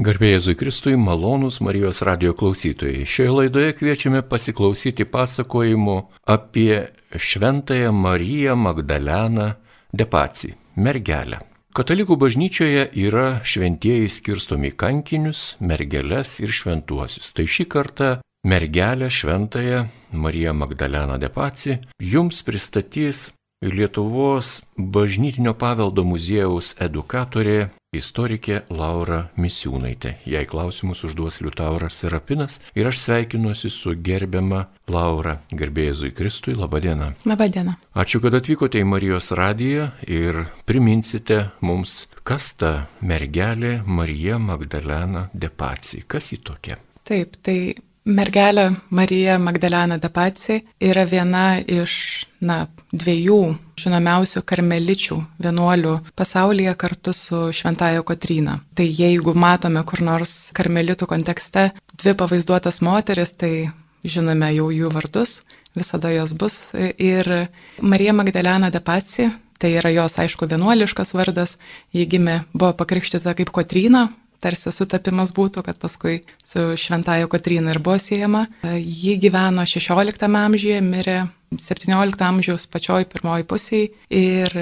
Garbėjai Jėzui Kristui, malonūs Marijos radio klausytojai. Šioje laidoje kviečiame pasiklausyti pasakojimų apie Šventąją Mariją Magdaleną Depacį, mergelę. Katalikų bažnyčioje yra šventieji skirstomi kankinius, mergeles ir šventuosius. Tai šį kartą mergelę Šventąją Mariją Magdaleną Depacį jums pristatys Lietuvos bažnytinio paveldo muziejaus edukatorė istorikė Laura Misiūnaitė. Jei klausimus užduos Liutauras Serapinas ir aš sveikinuosi su gerbiama Laura, garbėjai Kristui, laba diena. Labą dieną. Ačiū, kad atvykote į Marijos radiją ir priminsite mums, kas ta mergelė Marija Magdalena Depaci, kas ji tokia. Taip, tai mergelė Marija Magdalena Depaci yra viena iš na, dviejų žinomiausių karmeličių vienuolių pasaulyje kartu su Šventajo Kotryna. Tai jeigu matome kur nors karmelitų kontekste dvi pavaizduotas moteris, tai žinome jau jų vardus, visada jos bus. Ir Marija Magdalena de Paci, tai yra jos, aišku, vienuoliškas vardas, ji gimė, buvo pakrikštyta kaip Kotryna, tarsi sutapimas būtų, kad paskui su Šventajo Kotryna ir buvo siejama. Ji gyveno 16 amžiuje, mirė 17 amžiaus pačioj pirmoji pusėje ir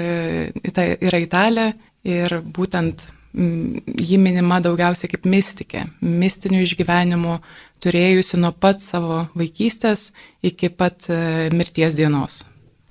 tai yra italė ir būtent ji minima daugiausiai kaip mystikė, mistinių išgyvenimų turėjusi nuo pat savo vaikystės iki pat e, mirties dienos.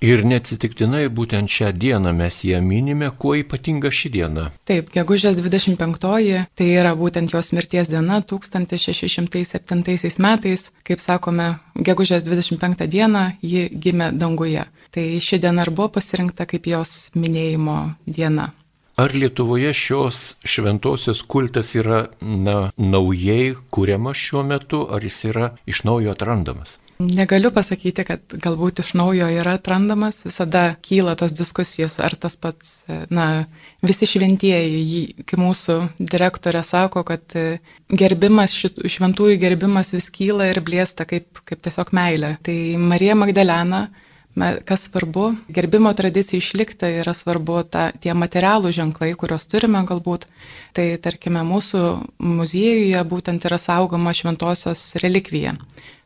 Ir neatsitiktinai būtent šią dieną mes ją minime, kuo ypatinga ši diena. Taip, gegužės 25-oji, tai yra būtent jos mirties diena 1607 metais, kaip sakome, gegužės 25 dieną ji gimė danguje. Tai ši diena ir buvo pasirinkta kaip jos minėjimo diena. Ar Lietuvoje šios šventosios kultas yra na, naujai kūriamas šiuo metu, ar jis yra iš naujo atrandamas? Negaliu pasakyti, kad galbūt iš naujo yra atrandamas, visada kyla tos diskusijos, ar tas pats, na, visi šventieji, kai mūsų direktorė sako, kad e, gerbimas, šventųjų gerbimas vis kyla ir blėsta kaip, kaip tiesiog meilė. Tai Marija Magdalena kas svarbu, gerbimo tradicija išlikta yra svarbu ta, tie materialų ženklai, kuriuos turime galbūt. Tai tarkime, mūsų muziejuje būtent yra saugoma šventosios relikvija.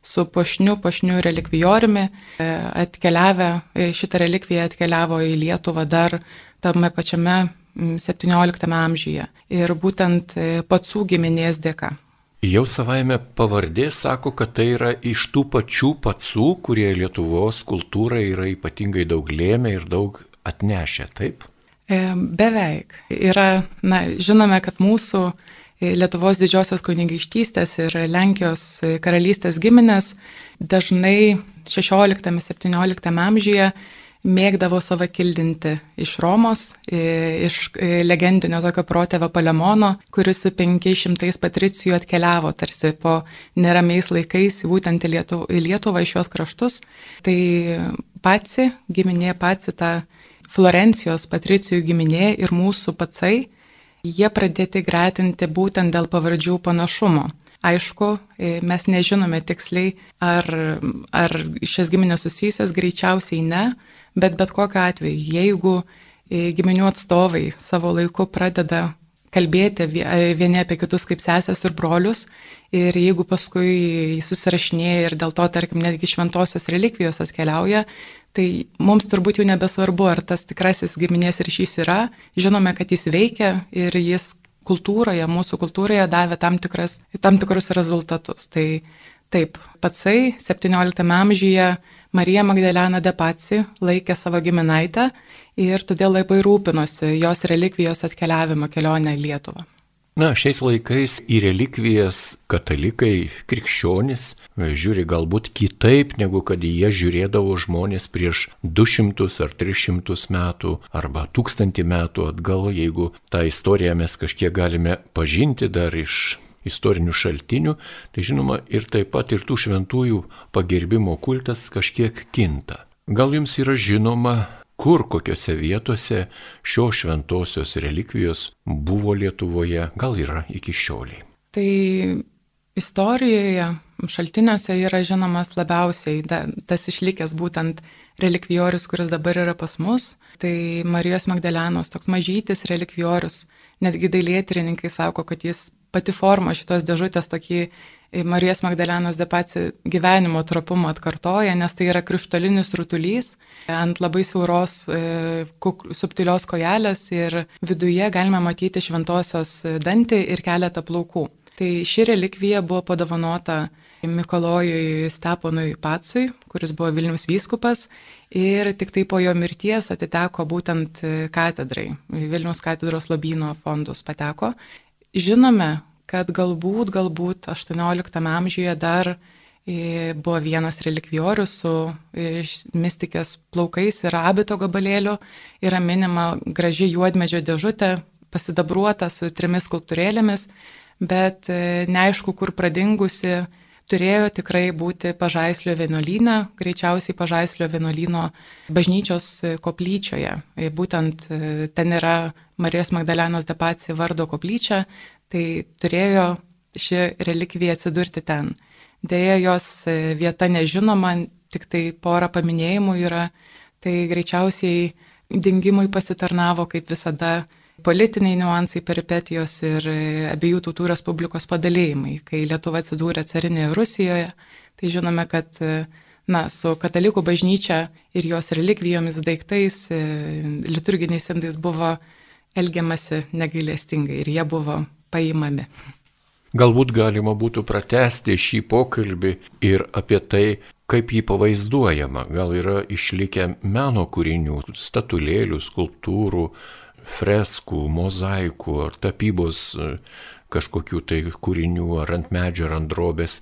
Su pošniu, pošniu relikvijoriumi e, atkeliavę, e, šitą relikviją atkeliavo į Lietuvą dar tame pačiame 17 amžiuje. Ir būtent e, pacų giminės dėka. Jau savaime pavardė sako, kad tai yra iš tų pačių pacų, kurie Lietuvos kultūrai yra ypatingai daug lėmę ir daug atnešę, taip? E, beveik. Yra, na, žinome, kad mūsų e, Lietuvos didžiosios kunigaištystės ir Lenkijos karalystės giminės dažnai 16-17 amžiuje mėgdavo save kildinti iš Romos, iš legendinio tokio protėvio Palemono, kuris su 500 patricijų atkeliavo tarsi po neramiais laikais būtent į Lietuvą, į Lietuvą iš šios kraštus. Tai patsi, giminė patsi ta Florencijos patricijų giminė ir mūsų pacai, jie pradėti gretinti būtent dėl pavardžių panašumo. Aišku, mes nežinome tiksliai, ar, ar šias giminės susijusios, greičiausiai ne, bet bet kokiu atveju, jeigu e, giminių atstovai savo laiku pradeda kalbėti e, vieni apie kitus kaip sesės ir brolius. Ir jeigu paskui susirašinėja ir dėl to, tarkim, netgi šventosios relikvijos atkeliauja, tai mums turbūt jau nebesvarbu, ar tas tikrasis giminės ryšys yra. Žinome, kad jis veikia ir jis kultūroje, mūsų kultūroje davė tam, tikras, tam tikrus rezultatus. Tai taip, patsai 17 amžiuje Marija Magdalena de Paci laikė savo giminaitę ir todėl labai rūpinosi jos relikvijos atkeliavimo kelionę į Lietuvą. Na, šiais laikais į relikvijas katalikai, krikščionys žiūri galbūt kitaip, negu kad jie žiūrėdavo žmonės prieš 200 ar 300 metų arba 1000 metų atgal, jeigu tą istoriją mes kažkiek galime pažinti dar iš istorinių šaltinių, tai žinoma ir taip pat ir tų šventųjų pagerbimo kultas kažkiek kinta. Gal jums yra žinoma, kur kokiose vietose šios šventosios relikvijos buvo Lietuvoje, gal yra iki šioliai. Tai istorijoje, šaltiniuose yra žinomas labiausiai da, tas išlikęs būtent relikvijorius, kuris dabar yra pas mus. Tai Marijos Magdalenos toks mažytis relikvijorius. Netgi dailėtyrininkai sako, kad jis pati forma šitos dėžutės tokį Marijos Magdalenos Depaci gyvenimo trapumą atkartoja, nes tai yra krištolinis rutulys ant labai siauros e, subtilios kojelės ir viduje galime matyti šventosios dantį ir keletą plaukų. Tai ši relikvija buvo padovanota Mikolojui Steponui Patsui, kuris buvo Vilnius vyskupas ir tik tai po jo mirties atiteko būtent katedrai, Vilnius katedros lobino fondus pateko. Žinome, kad galbūt, galbūt 18 amžiuje dar e, buvo vienas relikviorius su e, mistikės plaukais ir abito gabalėliu, yra minima graži juodmedžio dėžutė, pasidabruota su trimis skulptūrėlėmis, bet e, neaišku, kur pradingusi turėjo tikrai būti Pažaislio vienuolyne, greičiausiai Pažaislio vienuolyno bažnyčios koplyčioje. Būtent ten yra Marijos Magdalenos depacija vardo koplyčia, tai turėjo ši relikvija atsidurti ten. Deja, jos e, vieta nežinoma, tik tai pora paminėjimų yra, tai greičiausiai dingimui pasitarnavo, kaip visada, politiniai niuansai, peripetijos ir e, abiejų tautų respublikos padalėjimai. Kai Lietuva atsidūrė carinėje Rusijoje, tai žinome, kad e, na, su katalikų bažnyčia ir jos relikvijomis, daiktais, liturginiais indais buvo elgiamasi negailestingai ir jie buvo paimami. Galbūt galima būtų pratesti šį pokalbį ir apie tai, kaip jį pavaizduojama. Gal yra išlikę meno kūrinių, statulėlių, skulptūrų, freskų, mozaikų ar tapybos e, kažkokių tai kūrinių ar ant medžio ar ant drobės.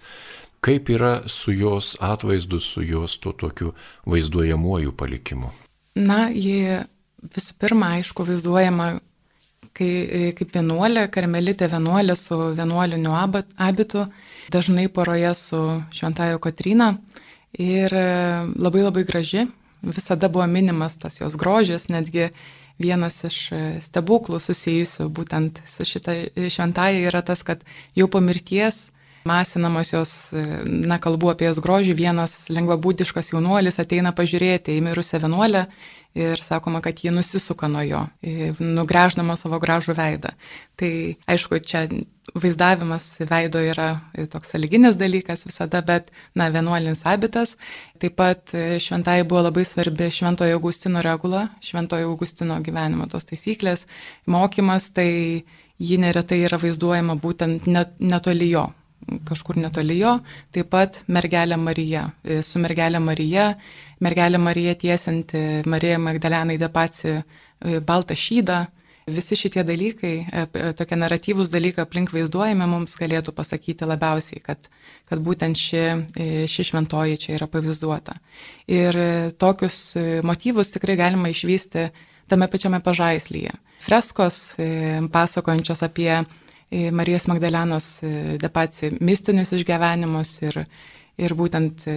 Kaip yra su jos atvaizdu, su jos to tokiu vaizduojamuoju palikimu? Na, ji visų pirma, aišku, vaizduojama kai e, kaip vienuolė, karmelitė vienuolė su vienuoliniu abitu, dažnai poroje su Šventajo Kotryna ir e, labai labai graži, visada buvo minimas tas jos grožis, netgi vienas iš e, stebuklų susijusių būtent su šitą šventąją yra tas, kad jau po mirties masinamas jos, na, kalbu apie jos grožį, vienas lengvabūdiškas jaunuolis ateina pažiūrėti į mirusią vienuolę ir sakoma, kad ji nusisuka nuo jo, nugrėždama savo gražų veidą. Tai aišku, čia vaizdavimas veido yra toks saliginis dalykas visada, bet, na, vienuolinis abitas. Taip pat šventai buvo labai svarbi Šventojo Augustino regula, Šventojo Augustino gyvenimo tos taisyklės, mokymas, tai ji neretai yra vaizduojama būtent net, netoli jo, kažkur netoli jo, taip pat mergelė Marija. Su mergelė Marija mergelė Marija tiesinti, Marija Magdalenai depaci e, baltą šydą. Visi šitie dalykai, e, tokie naratyvūs dalykai aplink vaizduojami mums galėtų pasakyti labiausiai, kad, kad būtent ši, e, ši šventoji čia yra pavaizduota. Ir tokius motyvus tikrai galima išvysti tame pačiame pažaislyje. Freskos pasakojančios apie Marijos Magdalenos depaci mistinius išgyvenimus ir ir būtent e,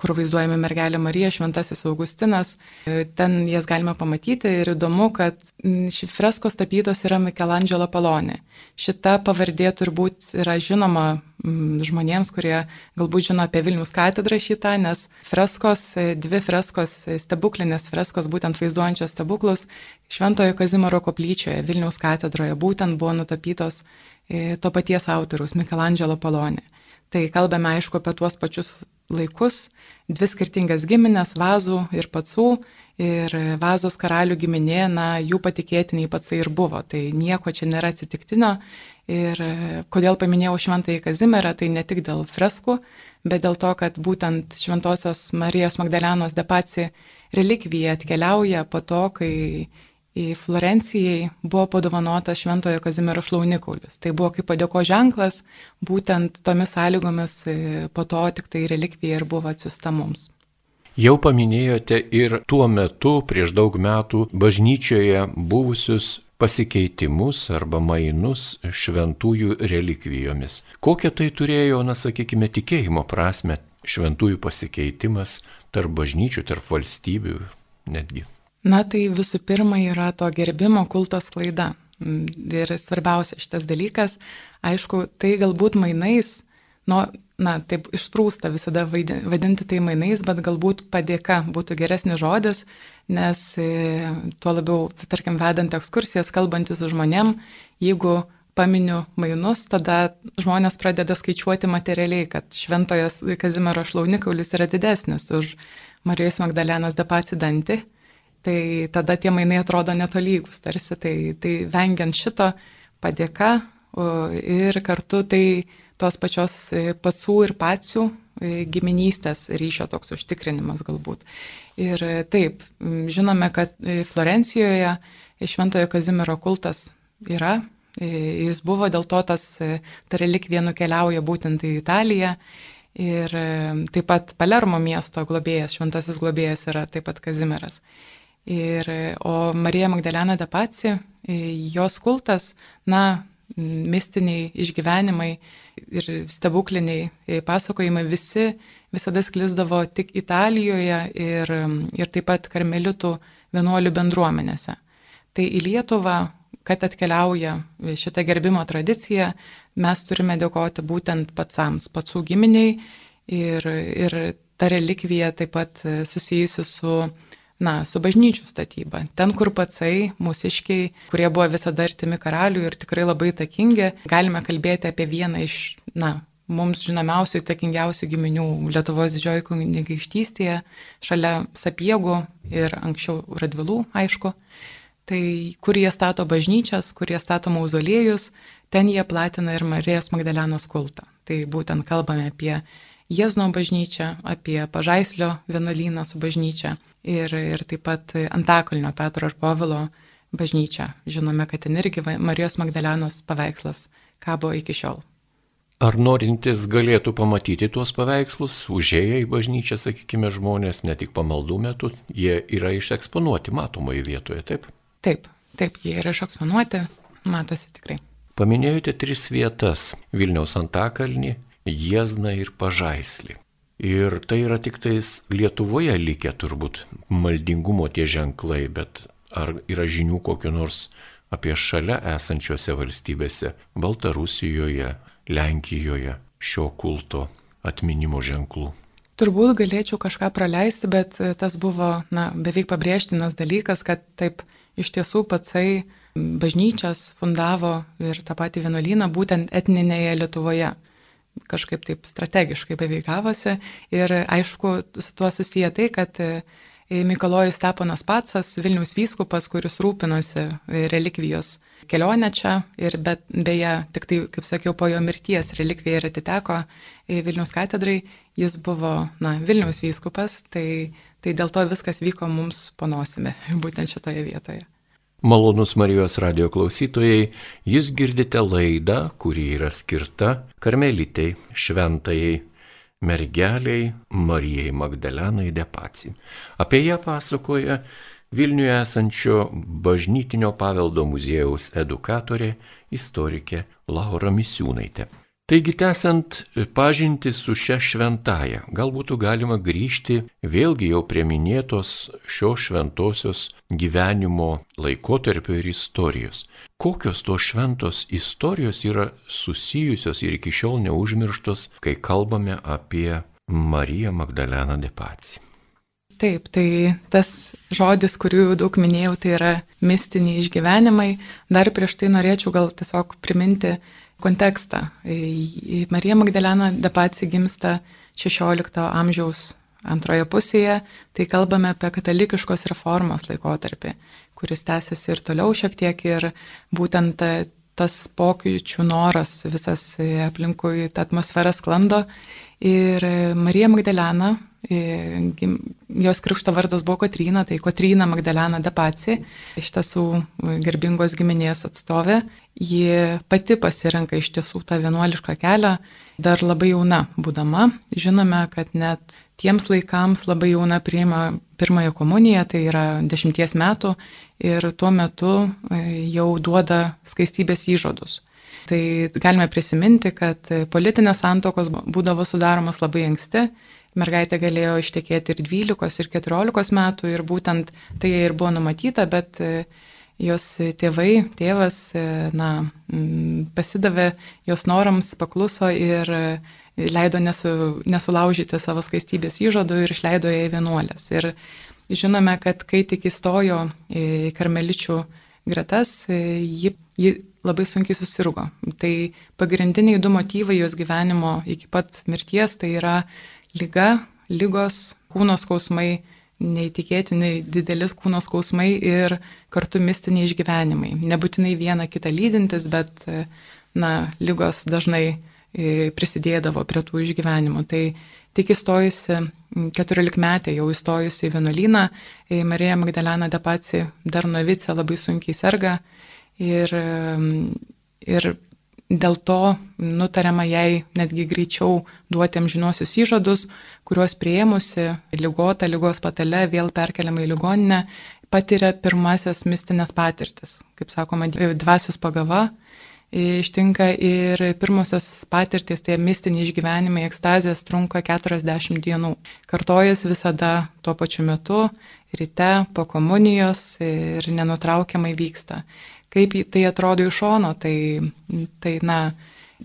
kur vaizduojami mergelė Marija, Šventasis Augustinas. E, ten jas galime pamatyti ir įdomu, kad ši freskos tapytos yra Michelangelo Palonė. Šita pavardė turbūt yra žinoma žmonėms, kurie galbūt žino apie Vilnius katedrą šitą, nes freskos, e, dvi freskos, stebuklinės freskos, būtent vaizduojančios stebuklus, Šventojo Kazimiero koplyčioje Vilniaus katedroje būtent buvo nutapytos to paties autoriaus Michelangelo Palonė. Tai kalbame aišku apie tuos pačius laikus, dvi skirtingas giminės - vazų ir pacų. Ir vazos karalių giminė, na, jų patikėtiniai patsai ir buvo. Tai nieko čia nėra atsitiktinio. Ir kodėl paminėjau Šventąjį Kazimierą, tai ne tik dėl freskų, bet dėl to, kad būtent Šventosios Marijos Magdalenos depaci relikvija atkeliauja po to, kai į Florencijai buvo padovanotas Šventojo Kazimiero šlaunikaulis. Tai buvo kaip padėko ženklas, būtent tomis sąlygomis e, po to tik tai relikvija ir buvo atsiusta mums. Jau paminėjote ir tuo metu, prieš daug metų, bažnyčioje buvusius pasikeitimus arba mainus šventųjų relikvijomis. Kokią tai turėjo, na sakykime, tikėjimo prasme šventųjų pasikeitimas tarp bažnyčių, tarp valstybių netgi? Na tai visų pirma yra to gerbimo kultos klaida. Mm, ir svarbiausia šitas dalykas, aišku, tai galbūt mainais, nu, na, taip išprūsta visada vadinti tai mainais, bet galbūt padėka būtų geresnis žodis, nes e, tuo labiau, tarkim, vedant ekskursijas, kalbantis su žmonėm, jeigu paminiu mainus, tada žmonės pradeda skaičiuoti materialiai, kad šventojas Kazimiero šlaunikaulis yra didesnis už Marijos Magdalenos depacidantį. Tai tada tie mainai atrodo netolygus tarsi. Tai, tai vengiant šito padėka ir kartu tai tos pačios e, pacų ir pacių e, giminystės ryšio toks užtikrinimas galbūt. Ir e, taip, žinome, kad Florencijoje Šventojo Kazimiero kultas yra, jis buvo, dėl to tas ta relikvija nukeliauja būtent į Italiją. Ir taip pat Palermo miesto globėjas, šventasis globėjas yra taip pat Kazimieras. Ir, o Marija Magdalena de Paci, jos kultas, na, mistiniai išgyvenimai ir stebukliniai pasakojimai visi visada sklisdavo tik Italijoje ir, ir taip pat karmelitų vienuolių bendruomenėse. Tai į Lietuvą, kad atkeliauja šitą gerbimo tradiciją, mes turime dėkoti būtent patsams, patsų giminiai ir, ir ta relikvija taip pat susijusi su na, su bažnyčių statyba. Ten, kur patsai, mūsiškiai, kurie buvo visada artimi karaliui ir tikrai labai takingi, galime kalbėti apie vieną iš, na, mums žinomiausių, įtakingiausių giminių Lietuvos didžioji kunigaikštystėje, šalia Sapiegų ir anksčiau Radvilų, aišku. Tai kur jie stato bažnyčias, kur jie stato mauzoliejus, ten jie platina ir Marijos Magdalenos kultą. Tai būtent kalbame apie Jėzno bažnyčią, apie Pažaislio vienuolyną su bažnyčia ir, ir taip pat Antakalnio Petro ir Povilo bažnyčią. Žinome, kad ten irgi Marijos Magdalenos paveikslas kabo iki šiol. Ar norintis galėtų pamatyti tuos paveikslus, užėję į bažnyčią, sakykime, žmonės, ne tik pamaldų metu, jie yra išeksponuoti matomoje vietoje, taip? Taip, taip, jie yra išeksponuoti, matosi tikrai. Paminėjote tris vietas - Vilniaus Antakalnį, Jiezną ir Pažaislį. Ir tai yra tik tais Lietuvoje likę turbūt maldingumo tie ženklai, bet ar yra žinių kokiu nors apie šalia esančiose valstybėse - Baltarusijoje, Lenkijoje šio kulto atminimo ženklų? Turbūt galėčiau kažką praleisti, bet tas buvo na, beveik pabrėžtinas dalykas, kad taip iš tiesų patsai bažnyčias fundavo ir tą patį vienuolyną būtent etninėje Lietuvoje kažkaip taip strategiškai beveikavosi. Ir aišku, su tuo susiję tai, kad e, Mikalojus Steponas Patsas, Vilniaus vyskupas, kuris rūpinosi e, relikvijos kelionę čia ir bet beje, tik tai, kaip sakiau, po jo mirties relikvija ir atiteko Vilniaus katedrai, jis buvo, na, Vilniaus vyskupas, tai, tai dėl to viskas vyko mums panosime, būtent šitoje vietoje. Malonus Marijos radio klausytojai, jūs girdite laidą, kuri yra skirta karmelitai, šventajai, mergeliai Marijai Magdalenai Depaci. Apie ją pasakoja Vilniuje esančio bažnytinio paveldo muziejaus edukatorė, istorikė Laura Misiūnaitė. Taigi, tęsant pažinti su šia šventaja, gal būtų galima grįžti vėlgi jau prie minėtos šio šventosios gyvenimo laikotarpio ir istorijos. Kokios tos šventos istorijos yra susijusios ir iki šiol neužmirštos, kai kalbame apie Mariją Magdaleną de Paci. Taip, tai tas žodis, kurių daug minėjau, tai yra mistiniai išgyvenimai. Dar prieš tai norėčiau gal tiesiog priminti kontekstą. Marija Magdalena Depaci gimsta 16 amžiaus antroje pusėje, tai kalbame apie katalikiškos reformos laikotarpį, kuris tęsiasi ir toliau šiek tiek ir būtent tas pokyčių noras visas aplinkui tą atmosferą sklando. Ir Marija Magdalena, jos krikšto vardas buvo Kotryna, tai Kotryna Magdalena Depaci, iš tiesų garbingos giminės atstovė ji pati pasirenka iš tiesų tą vienuolišką kelią, dar labai jauna būdama. Žinome, kad net tiems laikams labai jauna priima pirmąją komuniją, tai yra dešimties metų, ir tuo metu e, jau duoda skaistybės įžodus. Tai galime prisiminti, kad politinės santokos būdavo sudaromos labai anksti, mergaitė galėjo ištekėti ir 12, ir 14 metų, ir būtent tai ir buvo numatyta, bet jos tėvai, tėvas, e, na, pasidavė jos norams, pakluso ir e, leido nesu, nesulaužyti savo skaistybės įžadų ir išleido ją į vienuolės. Ir žinome, kad kai tik įstojo į karmeličių gretas, ji, ji labai sunkiai susirgo. Tai pagrindiniai du motyvai jos gyvenimo iki pat mirties tai yra lyga, lygos, kūno skausmai, neįtikėtinai didelis kūno skausmai ir kartu mistiniai išgyvenimai. Nebūtinai viena kitą lydintis, bet na, lygos dažnai prisidėdavo prie tų išgyvenimų. Tai tik įstojusi, 14 metė jau įstojusi į vienuolyną, Marija Magdalena Depaci dar novice labai sunkiai serga ir, ir dėl to nutariama jai netgi greičiau duoti amžinosius įžadus, kuriuos prieimusi lygota lygos patale vėl perkeliama į ligoninę, patiria pirmasis mistinės patirtis, kaip sakoma, dvasios pagava ištinka ir pirmosios patirtis, tie mistiniai išgyvenimai, ekstazės trunka 40 dienų. Kartojas visada tuo pačiu metu, ryte, po komunijos ir nenutraukiamai vyksta. Kaip tai atrodo iš šono, tai, tai na,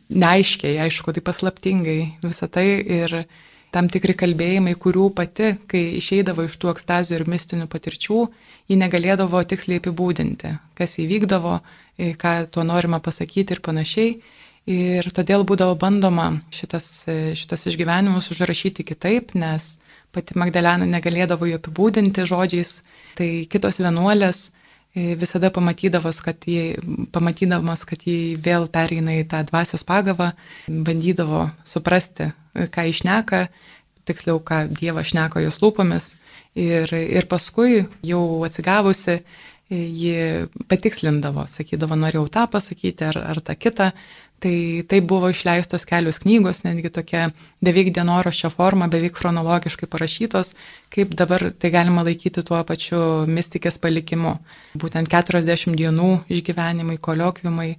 neaiškiai, aišku, tai paslaptingai visą tai ir tam tikri kalbėjimai, kurių pati, kai išeidavo iš tų ekstazių ir mistinių patirčių, ji negalėdavo tiksliai apibūdinti, kas įvykdavo, ką tuo norima pasakyti ir panašiai. Ir todėl būdavo bandoma šitas, šitas išgyvenimus užrašyti kitaip, nes pati Magdalena negalėdavo jų apibūdinti žodžiais. Tai kitos vienuolės e, visada pamatydavos, kad jie, pamatydamos, kad jie vėl pereina į tą dvasios pagavą, bandydavo suprasti, ką išneka, tiksliau, ką Dievas šneka jos lūpomis. Ir, ir paskui, jau atsigavusi, ji patikslindavo, sakydavo, norėjau tą pasakyti ar, ar tą kitą. Tai tai buvo išleistos kelios knygos, netgi tokia beveik dienoraščio forma, beveik chronologiškai parašytos, kaip dabar tai galima laikyti tuo pačiu mystikės palikimu. Būtent 40 dienų išgyvenimai, koliokviumai,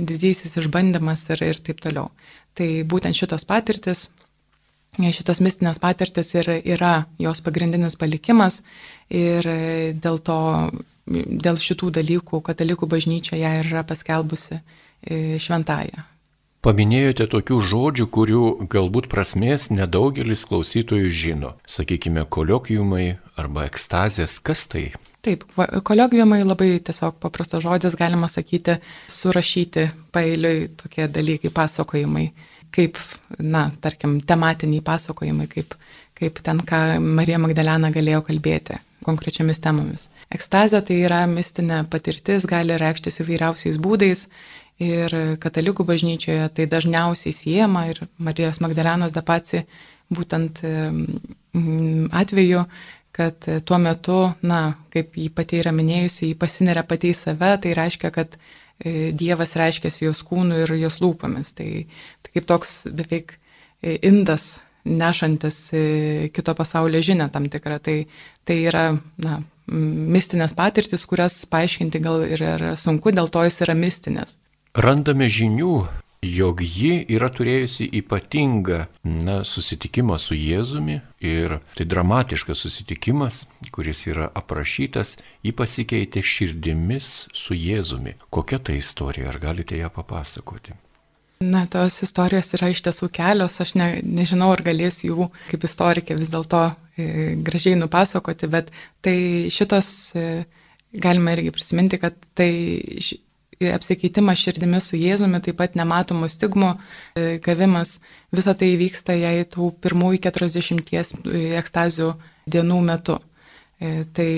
didysis išbandymas ir, ir taip toliau. Tai būtent šitos patirtis šitos mistinės patirtis ir yra jos pagrindinis palikimas ir dėl to dėl šitų dalykų katalikų bažnyčia ją yra paskelbusi e, šventąją. Paminėjote tokių žodžių, kurių galbūt prasmės nedaugelis klausytojų žino. Sakykime, koliokviumai arba ekstazės. Kas tai? Taip, koliokviumai labai tiesiog paprastas žodis, galima sakyti, surašyti pailiui tokie dalykai, pasakojimai, kaip, na, tarkim, tematiniai pasakojimai, kaip, kaip ten, ką Marija Magdalena galėjo kalbėti konkrečiamis temomis. Ekstazė tai yra mistinė patirtis, gali reikštis įvairiausiais būdais ir katalikų bažnyčioje tai dažniausiai siejama ir Marijos Magdalenos Dapaci būtent atveju, kad tuo metu, na, kaip jį pati yra minėjusi, jį pasineria pati į save, tai reiškia, kad e, Dievas reiškiasi jos kūnu ir jos lūpomis. Tai, tai kaip toks beveik e, indas nešantis kito pasaulio žinę tam tikrą. Tai, tai yra na, mistinės patirtis, kurias paaiškinti gal ir yra sunku, dėl to jis yra mistinės. Randame žinių, jog ji yra turėjusi ypatingą na, susitikimą su Jėzumi ir tai dramatiškas susitikimas, kuris yra aprašytas, jį pasikeitė širdimis su Jėzumi. Kokia tai istorija, ar galite ją papasakoti? Na, tos istorijos yra iš tiesų kelios, aš ne, nežinau, ar galėsiu jų kaip istorikė vis dėlto e, gražiai nupasakoti, bet tai šitos e, galima irgi prisiminti, kad tai apsikeitimas širdimi su Jėzumi, taip pat nematomų stigmų e, gavimas, visa tai vyksta jai tų pirmųjų 40 e, ekstazių dienų metu. E, tai,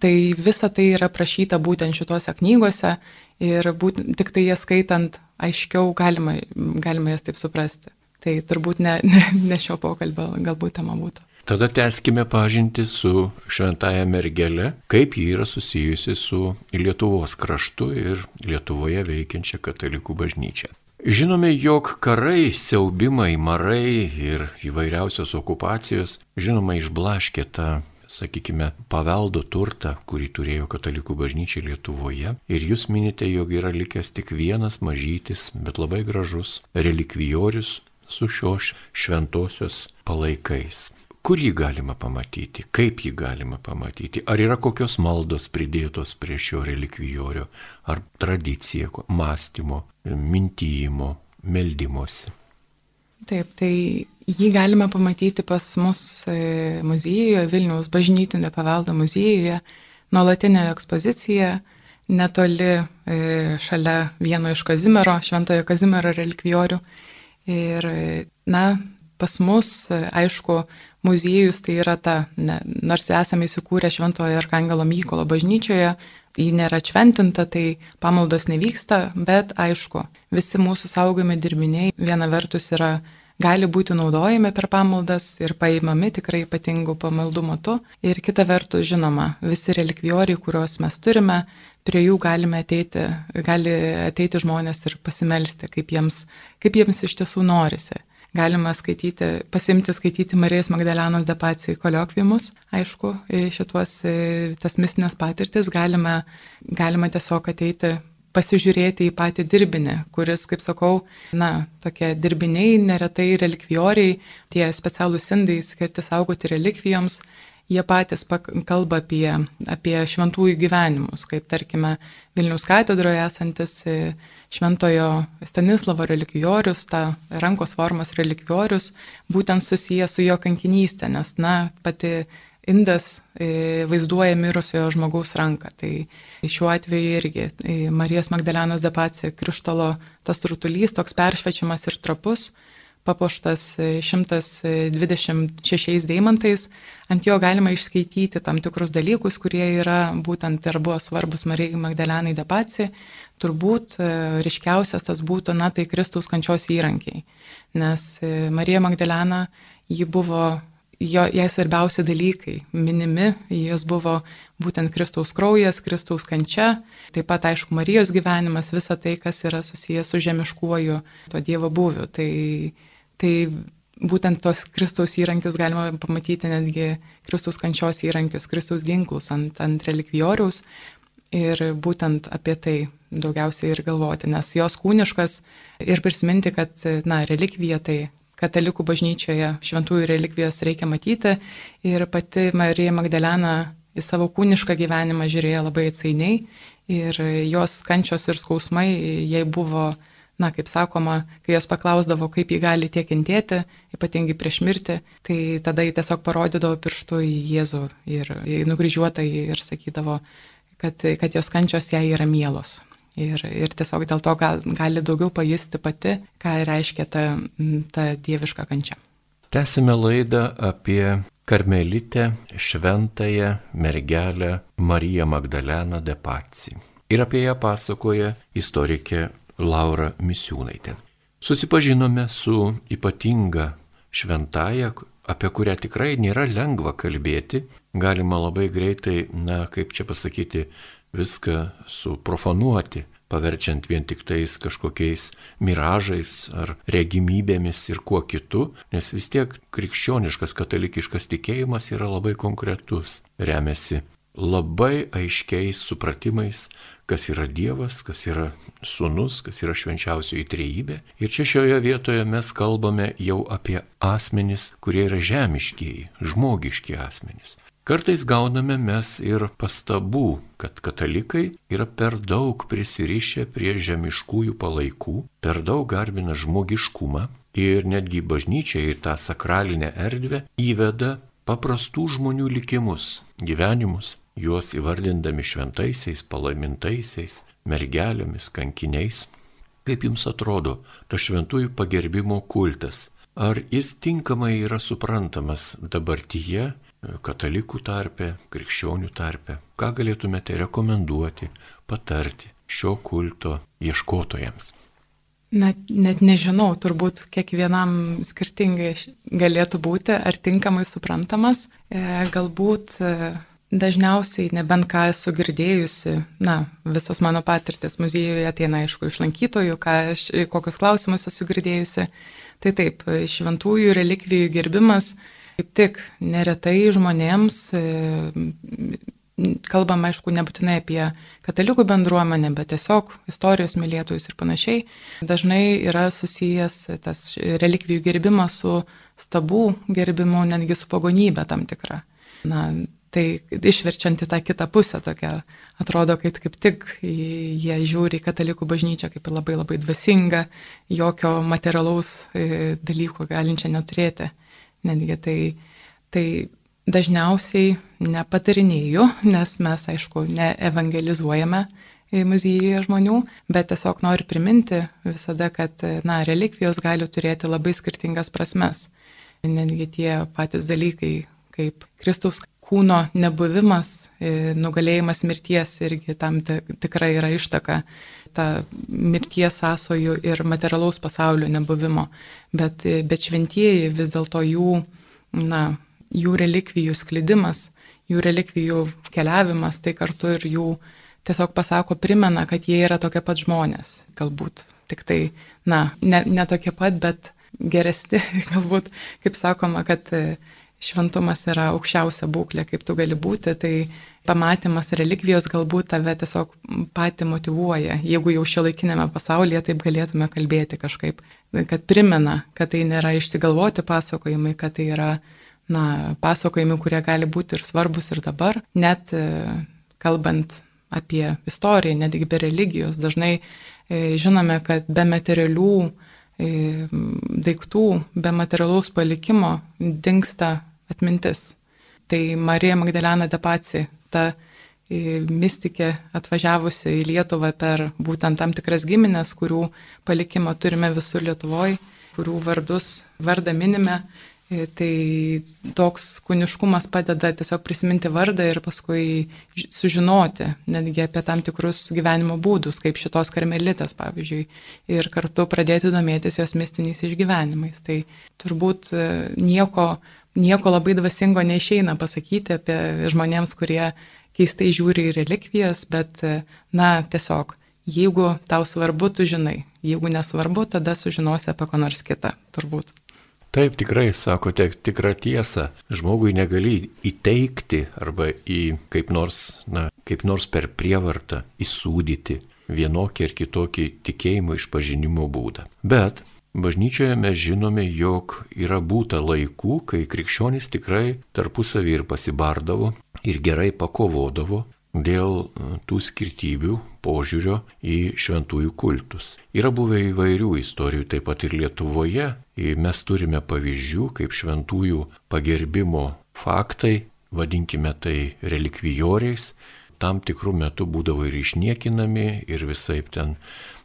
tai visa tai yra prašyta būtent šitose knygose ir būt, tik tai jas skaitant aiškiau galima, galima jas taip suprasti. Tai turbūt ne, ne, ne šio pokalbio galbūt tema būtų. Tada tęskime pažinti su šventaja mergelė, kaip ji yra susijusi su Lietuvos kraštu ir Lietuvoje veikiančia katalikų bažnyčia. Žinome, jog karai, siaubimai, marai ir įvairiausios okupacijos, žinoma, išblaškė tą sakykime, paveldo turtą, kurį turėjo katalikų bažnyčia Lietuvoje. Ir jūs minite, jog yra likęs tik vienas mažytis, bet labai gražus relikvijorius su šios šventosios palaikais. Kur jį galima pamatyti, kaip jį galima pamatyti, ar yra kokios maldos pridėtos prie šio relikvijorio, ar tradicija, mąstymo, mintyjimo, meldymosi. Taip, tai Jį galime pamatyti pas mus e, muziejuje, Vilniaus bažnytinio paveldo muziejuje, nuolatinė ekspozicija, netoli e, šalia vieno iš Kazimiero, Šventojo Kazimiero relikvijorių. Ir, na, pas mus, aišku, muziejus tai yra ta, ne, nors esame įsikūrę Šventojo Arkangelo Mykolo bažnyčioje, ji nėra šventinta, tai pamaldos nevyksta, bet aišku, visi mūsų saugomi dirbiniai viena vertus yra gali būti naudojami per pamaldas ir paimami tikrai ypatingų pamaldų metu. Ir kita vertus, žinoma, visi relikvioriai, kuriuos mes turime, prie jų galime ateiti, gali ateiti žmonės ir pasimelsti, kaip jiems, kaip jiems iš tiesų norisi. Galima skaityti, pasimti skaityti Marijos Magdalenos depacijai koliokvimus, aišku, šituos tas mistinės patirtis, galime, galima tiesiog ateiti pasižiūrėti į patį dirbinį, kuris, kaip sakau, na, tokie dirbiniai, neretai relikvioriai, tie specialūs indai skirti saugoti relikvijoms, jie patys kalba apie, apie šventųjų gyvenimus, kaip tarkime Vilnius katedroje esantis e, šventojo Stanislavo relikviorius, ta rankos formos relikviorius, būtent susijęs su jo kankinystė, nes, na, pati indas e, vaizduoja mirusiojo žmogaus ranką. Tai šiuo atveju irgi e, Marijos Magdalenos depacija krištolo tas rutulys, toks peršvečiamas ir trapus, papuoštas 126 e, deimantais, ant jo galima išskaityti tam tikrus dalykus, kurie yra būtent ir buvo svarbus Marijai Magdalenai depacijai. Turbūt ryškiausias tas būtų, na, tai Kristaus kančios įrankiai. Nes Marija Magdalena, ji buvo jo, jai svarbiausi dalykai minimi, jos buvo būtent Kristaus kraujas, Kristaus kančia, taip pat aišku Marijos gyvenimas, visa tai, kas yra susijęs su žemiškuoju to Dievo būviu. Tai, tai būtent tos Kristaus įrankius galima pamatyti netgi Kristaus kančios įrankius, Kristaus ginklus ant, ant relikvioriaus ir būtent apie tai daugiausiai ir galvoti, nes jos kūniškas ir prisiminti, kad, na, relikvija tai katalikų bažnyčioje šventųjų relikvijos reikia matyti ir pati Marija Magdalena į savo kūnišką gyvenimą žiūrėjo labai atsainiai ir jos kančios ir skausmai jai buvo, na, kaip sakoma, kai jos paklausdavo, kaip ji gali tiek kentėti, ypatingai prieš mirtį, tai tada ji tiesiog parodydavo pirštų į Jėzų ir į nukryžiuotą ir sakydavo, kad, kad jos kančios jai yra mielos. Ir, ir tiesiog dėl to gal, gali daugiau pajusti pati, ką reiškia ta, ta dieviška kančia. Tęsime laidą apie karmelitę šventąją mergelę Mariją Magdaleną de Paci. Ir apie ją pasakoja istorikė Laura Misiūnaitė. Susipažinome su ypatinga šventaja, apie kurią tikrai nėra lengva kalbėti, galima labai greitai, na, kaip čia pasakyti, viską suprofanuoti, paverčiant vien tik tais kažkokiais miražais ar regimybėmis ir kuo kitu, nes vis tiek krikščioniškas katalikiškas tikėjimas yra labai konkretus, remiasi labai aiškiais supratimais, kas yra Dievas, kas yra Sūnus, kas yra švenčiausioji trejybė. Ir čia šioje vietoje mes kalbame jau apie asmenis, kurie yra žemiškiai, žmogiški asmenys. Kartais gauname mes ir pastabų, kad katalikai yra per daug prisirišę prie žemiškųjų palaikų, per daug garbina žmogiškumą ir netgi bažnyčia į tą sakralinę erdvę įveda paprastų žmonių likimus, gyvenimus, juos įvardindami šventaisiais, palaimintaisiais, mergelėmis, kankiniais. Kaip jums atrodo tas šventųjų pagerbimo kultas? Ar jis tinkamai yra suprantamas dabartyje katalikų tarpe, krikščionių tarpe. Ką galėtumėte rekomenduoti, patarti šio kulto ieškotojams? Net, net nežinau, turbūt kiekvienam skirtingai galėtų būti, ar tinkamai suprantamas. E, galbūt e, dažniausiai, nebent ką esu girdėjusi, na, visas mano patirtis muziejuje ateina aišku iš lankytojų, aš, kokius klausimus esu girdėjusi. Tai taip, šventųjų relikvijų gerbimas Kaip tik neretai žmonėms, e, kalbam aišku nebūtinai apie katalikų bendruomenę, bet tiesiog istorijos mylėtojus ir panašiai, dažnai yra susijęs tas relikvijų gerbimas su stabų gerbimu, netgi su pagonybė tam tikra. Na, tai išverčiant į tą kitą pusę tokia, atrodo, kad kaip tik jie žiūri į katalikų bažnyčią kaip labai labai dvasinga, jokio materialaus e, dalyko galinčią neturėti netgi tai, tai dažniausiai nepatarinėju, nes mes, aišku, neevangelizuojame muziejuje žmonių, bet tiesiog noriu priminti visada, kad na, relikvijos gali turėti labai skirtingas prasmes. Netgi tie patys dalykai, kaip Kristaus kūno nebuvimas, e, nugalėjimas mirties irgi tam tikrai yra ištaka ta mirties sąsojų ir materialaus pasaulio nebuvimo. Bet, e, bet šventieji vis dėlto jų, na, jų relikvijų sklidimas, jų relikvijų keliavimas, tai kartu ir jų tiesiog pasako, primena, kad jie yra tokie pat žmonės, galbūt. Tik tai, na, ne, ne tokie pat, bet geresni, galbūt, kaip sakoma, kad e, šventumas yra aukščiausia būklė, kaip tu gali būti, tai pamatymas relikvijos galbūt tave tiesiog pati motivuoja, jeigu jau šio laikinėme pasaulyje taip galėtume kalbėti kažkaip, kad primena, kad tai nėra išsigalvoti pasakojimai, kad tai yra, na, pasakojimai, kurie gali būti ir svarbus ir dabar, net e, kalbant apie istoriją, netgi be religijos. Dažnai e, žinome, kad be materialių daiktų, be materialaus palikimo dinksta atmintis. Tai Marija Magdalena Depaci, ta mystikė atvažiavusi į Lietuvą per būtent tam tikras giminės, kurių palikimą turime visur Lietuvoje, kurių vardus, vardą minime, tai toks kūniškumas padeda tiesiog prisiminti vardą ir paskui sužinoti netgi apie tam tikrus gyvenimo būdus, kaip šitos karmelitės, pavyzdžiui, ir kartu pradėti domėtis jos mistiniais išgyvenimais. Tai turbūt e, nieko, nieko labai dvasingo neišeina pasakyti apie žmonėms, kurie keistai žiūri į relikvijas, bet, e, na, tiesiog, jeigu tau svarbu, tu žinai, jeigu nesvarbu, tada sužinosi apie ko nors kitą, turbūt. Taip, tikrai sakote tikrą tiesą. Žmogui negali įteikti arba į kaip nors, na, kaip nors per prievartą įsūdyti vienokį ar kitokį tikėjimo išpažinimo būdą. Bet bažnyčioje mes žinome, jog yra būta laikų, kai krikščionys tikrai tarpusavį ir pasibardavo ir gerai pakovodavo dėl e, tų skirtybių požiūrio į šventųjų kultus. Yra buvę įvairių istorijų, taip pat ir Lietuvoje. Mes turime pavyzdžių, kaip šventųjų pagerbimo faktai, vadinkime tai relikvijoriais, tam tikrų metų būdavo ir išniekinami, ir visai ten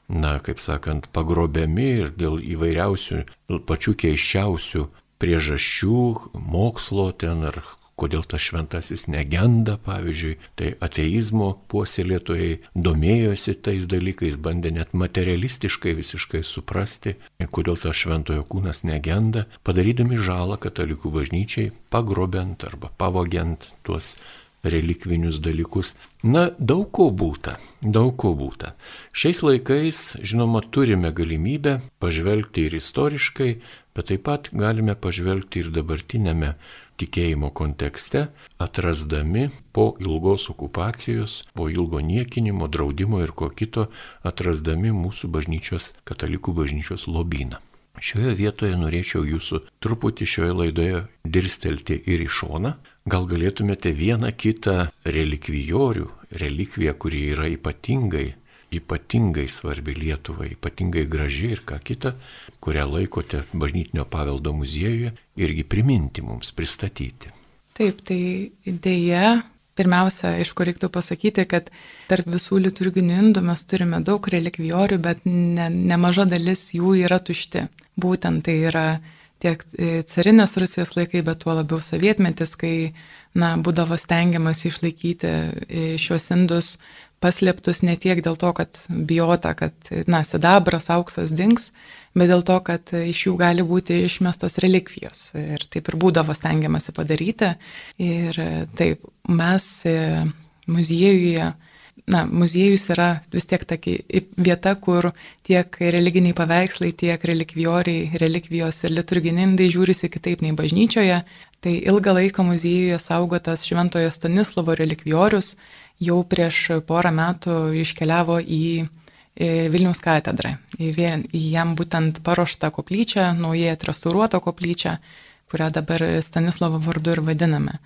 na, kaip sakant, pagrobiami ir dėl įvairiausių, pačių keiščiausių priežasčių, mokslo ten ar kodėl tas šventasis negenda, pavyzdžiui, tai ateizmo puoselėtojai domėjosi tais dalykais, bandė net materialistiškai visiškai suprasti, kodėl tas šventojo kūnas negenda, padarydami žalą katalikų bažnyčiai, pagrobent arba pavogiant tuos relikvinius dalykus. Na, daug ko būta, daug ko būta. Šiais laikais, žinoma, turime galimybę pažvelgti ir istoriškai, bet taip pat galime pažvelgti ir dabartinėme tikėjimo kontekste, atrasdami po ilgos okupacijos, po ilgo niekinimo, draudimo ir ko kito, atrasdami mūsų bažnyčios, katalikų bažnyčios lobyną. Šioje vietoje norėčiau jūsų truputį šioje laidoje dirstelti ir į šoną. Gal galėtumėte vieną kitą relikvijorių, relikviją, kuri yra ypatingai ypatingai svarbi Lietuvai, ypatingai graži ir ką kita, kurią laikote bažnytinio paveldo muziejuje, irgi priminti mums, pristatyti. Taip, tai dėja, pirmiausia, aišku, reiktų pasakyti, kad tarp visų liturginių indų mes turime daug relikvijorių, bet ne, nemaža dalis jų yra tušti. Būtent tai yra tiek e, carinės Rusijos laikai, bet tuo labiau sovietmetis, kai na, būdavo stengiamas išlaikyti e, šios indus paslėptus ne tiek dėl to, kad bijota, kad, na, sidabras, auksas dings, bet dėl to, kad iš jų gali būti išmestos relikvijos. Ir taip ir būdavo stengiamasi padaryti. Ir taip, mes e, muziejuje, na, muziejus yra vis tiek tokia vieta, kur tiek religiniai paveikslai, tiek relikvijoriai, relikvijos ir liturginindai žiūrisi kitaip nei bažnyčioje. Tai ilgą laiką muziejuje saugotas Šventojo Stanislovo relikvijorius jau prieš porą metų iškeliavo į Vilniaus katedrą, į, vien, į jam būtent paruoštą koplyčią, naujai atrestauruotą koplyčią, kurią dabar Stanislovo vardu ir vadiname.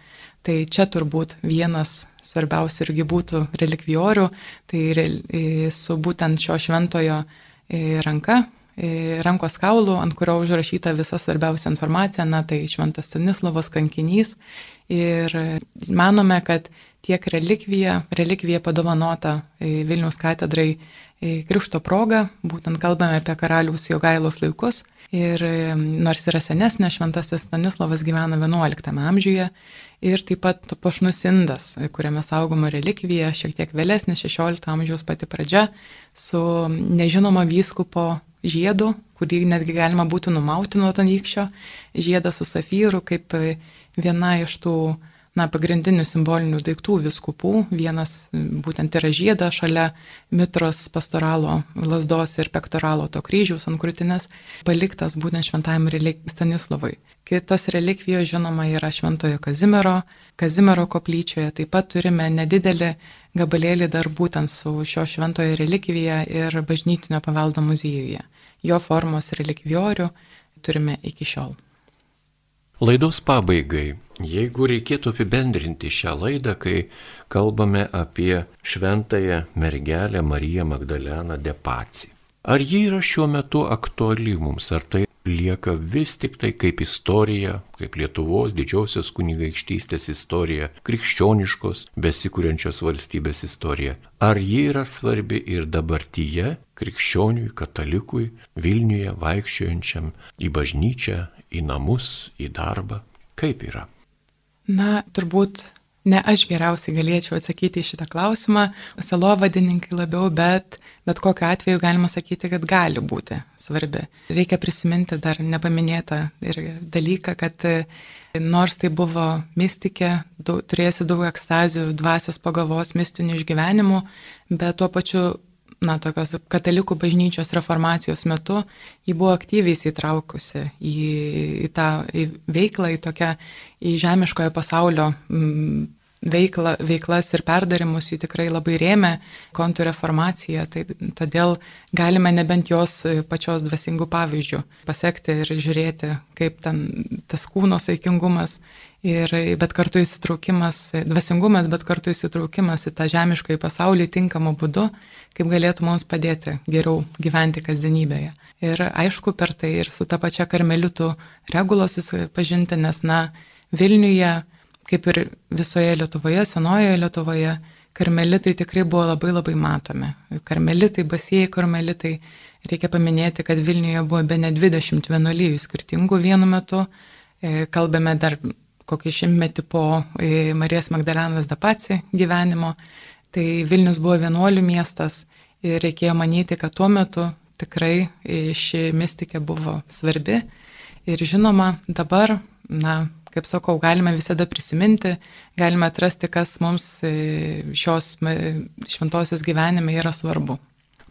Tai čia turbūt vienas svarbiausių irgi būtų relikvijorių, tai su būtent šio šventojo ranka, rankos kaulų, ant kurio užrašyta visa svarbiausia informacija, na tai šventas Stanislavas kankinys. Ir manome, kad tiek relikvija, relikvija padovanota Vilniaus katedrai Krikšto proga, būtent kalbame apie karalius Jogailos laikus. Ir nors yra senesnė, šventasis Stanislavas gyvena XI amžiuje ir taip pat pašnus indas, kuriame saugoma relikvija, šiek tiek vėlesnė, XVI amžiaus pati pradžia, su nežinoma vyskupo žiedu, kurį netgi galima būtų numauti nuo tanykščio, žiedą su safyru kaip viena iš tų na, pagrindinių simbolinių daiktų viskupų. Vienas būtent yra žiedą šalia mitros pastoralo lasdos ir pektoralo to kryžiaus ant krūtinės, paliktas būtent šventajam Stanislavui. Kitos relikvijos, žinoma, yra Šventojo Kazimiero, Kazimiero koplyčioje. Taip pat turime nedidelį gabalėlį dar būtent su šio šventojo relikvija ir bažnytinio paveldo muziejuje. Jo formos relikviorių turime iki šiol. Laidos pabaigai, jeigu reikėtų apibendrinti šią laidą, kai kalbame apie šventąją mergelę Mariją Magdaleną Depaci. Ar ji yra šiuo metu aktuali mums, ar tai lieka vis tik tai kaip istorija, kaip Lietuvos didžiosios kunigaikštystės istorija, krikščioniškos, besikūrenčios valstybės istorija. Ar ji yra svarbi ir dabartyje krikščioniui, katalikui, Vilniuje vaikščiojančiam į bažnyčią, į namus, į darbą? Kaip yra? Na, turbūt ne aš geriausiai galėčiau atsakyti į šitą klausimą, salovadininkai labiau, bet bet kokiu atveju galima sakyti, kad gali būti svarbi. Reikia prisiminti dar nepaminėtą ir dalyką, kad nors tai buvo mystikė, turėjusi daug ekstazių, dvasios pagavos, mistinių išgyvenimų, bet tuo pačiu na, tokios katalikų bažnyčios reformacijos metu, ji buvo aktyviai įsitraukusi į, į tą į veiklą, į tokią į žemiškojo pasaulio m, veikla, veiklas ir perdarimus jį tikrai labai rėmė kontų reformaciją, tai todėl galime nebent jos pačios dvasingų pavyzdžių pasiekti ir žiūrėti, kaip ten tas kūno saikingumas ir bet kartu įsitraukimas, dvasingumas, bet kartu įsitraukimas į tą žemišką į pasaulį tinkamų būdų, kaip galėtų mums padėti geriau gyventi kasdienybėje. Ir aišku, per tai ir su ta pačia karmelitų regula susipažinti, nes, na, Vilniuje, kaip ir visoje Lietuvoje, senojoje Lietuvoje, karmelitai tikrai buvo labai labai matomi. Karmelitai, basieji karmelitai, reikia paminėti, kad Vilniuje buvo be ne 20 vienuolyjų skirtingų vienu metu. E, kalbame dar kokį šimtmetį po e, Marijos Magdalenos Dapaci gyvenimo. Tai Vilnius buvo vienuolių miestas ir reikėjo manyti, kad tuo metu tikrai e, ši mistikė buvo svarbi. Ir žinoma, dabar, na, kaip sakau, galime visada prisiminti, galime atrasti, kas mums e, šios šventosios gyvenime yra svarbu.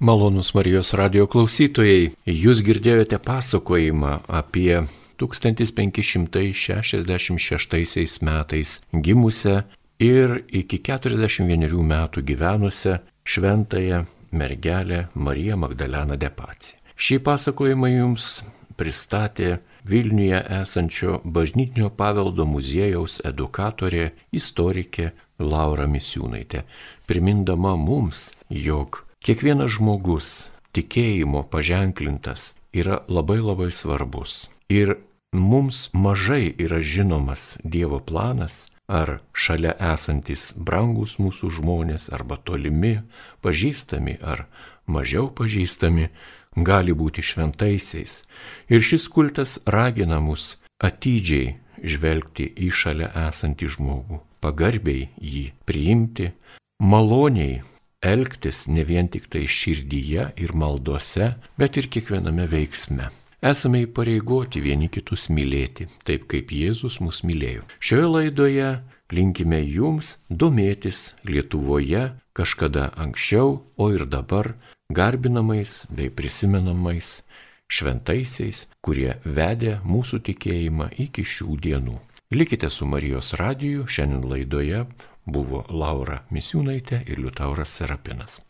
Malonus Marijos radio klausytojai, jūs girdėjote pasakojimą apie 1566 metais gimusią ir iki 41 metų gyvenusią šventąją mergelę Mariją Magdaleną Depaci. Šį pasakojimą jums pristatė Vilniuje esančio bažnytinio paveldo muziejaus edukatorė, istorikė Laura Misiūnaitė, primindama mums, jog kiekvienas žmogus tikėjimo paženklintas yra labai labai svarbus. Ir mums mažai yra žinomas Dievo planas, ar šalia esantis brangus mūsų žmonės, arba tolimi, pažįstami ar mažiau pažįstami, gali būti šventaisiais. Ir šis kultas ragina mus atidžiai žvelgti į šalia esantį žmogų, pagarbiai jį priimti, maloniai elgtis ne vien tik tai širdyje ir maldose, bet ir kiekviename veiksme. Esame įpareigoti vieni kitus mylėti, taip kaip Jėzus mus mylėjo. Šioje laidoje linkime jums domėtis Lietuvoje kažkada anksčiau, o ir dabar garbinamais bei prisimenamais šventaisiais, kurie vedė mūsų tikėjimą iki šių dienų. Likite su Marijos radiju, šiandien laidoje buvo Laura Misiūnaitė ir Liutauras Serapinas.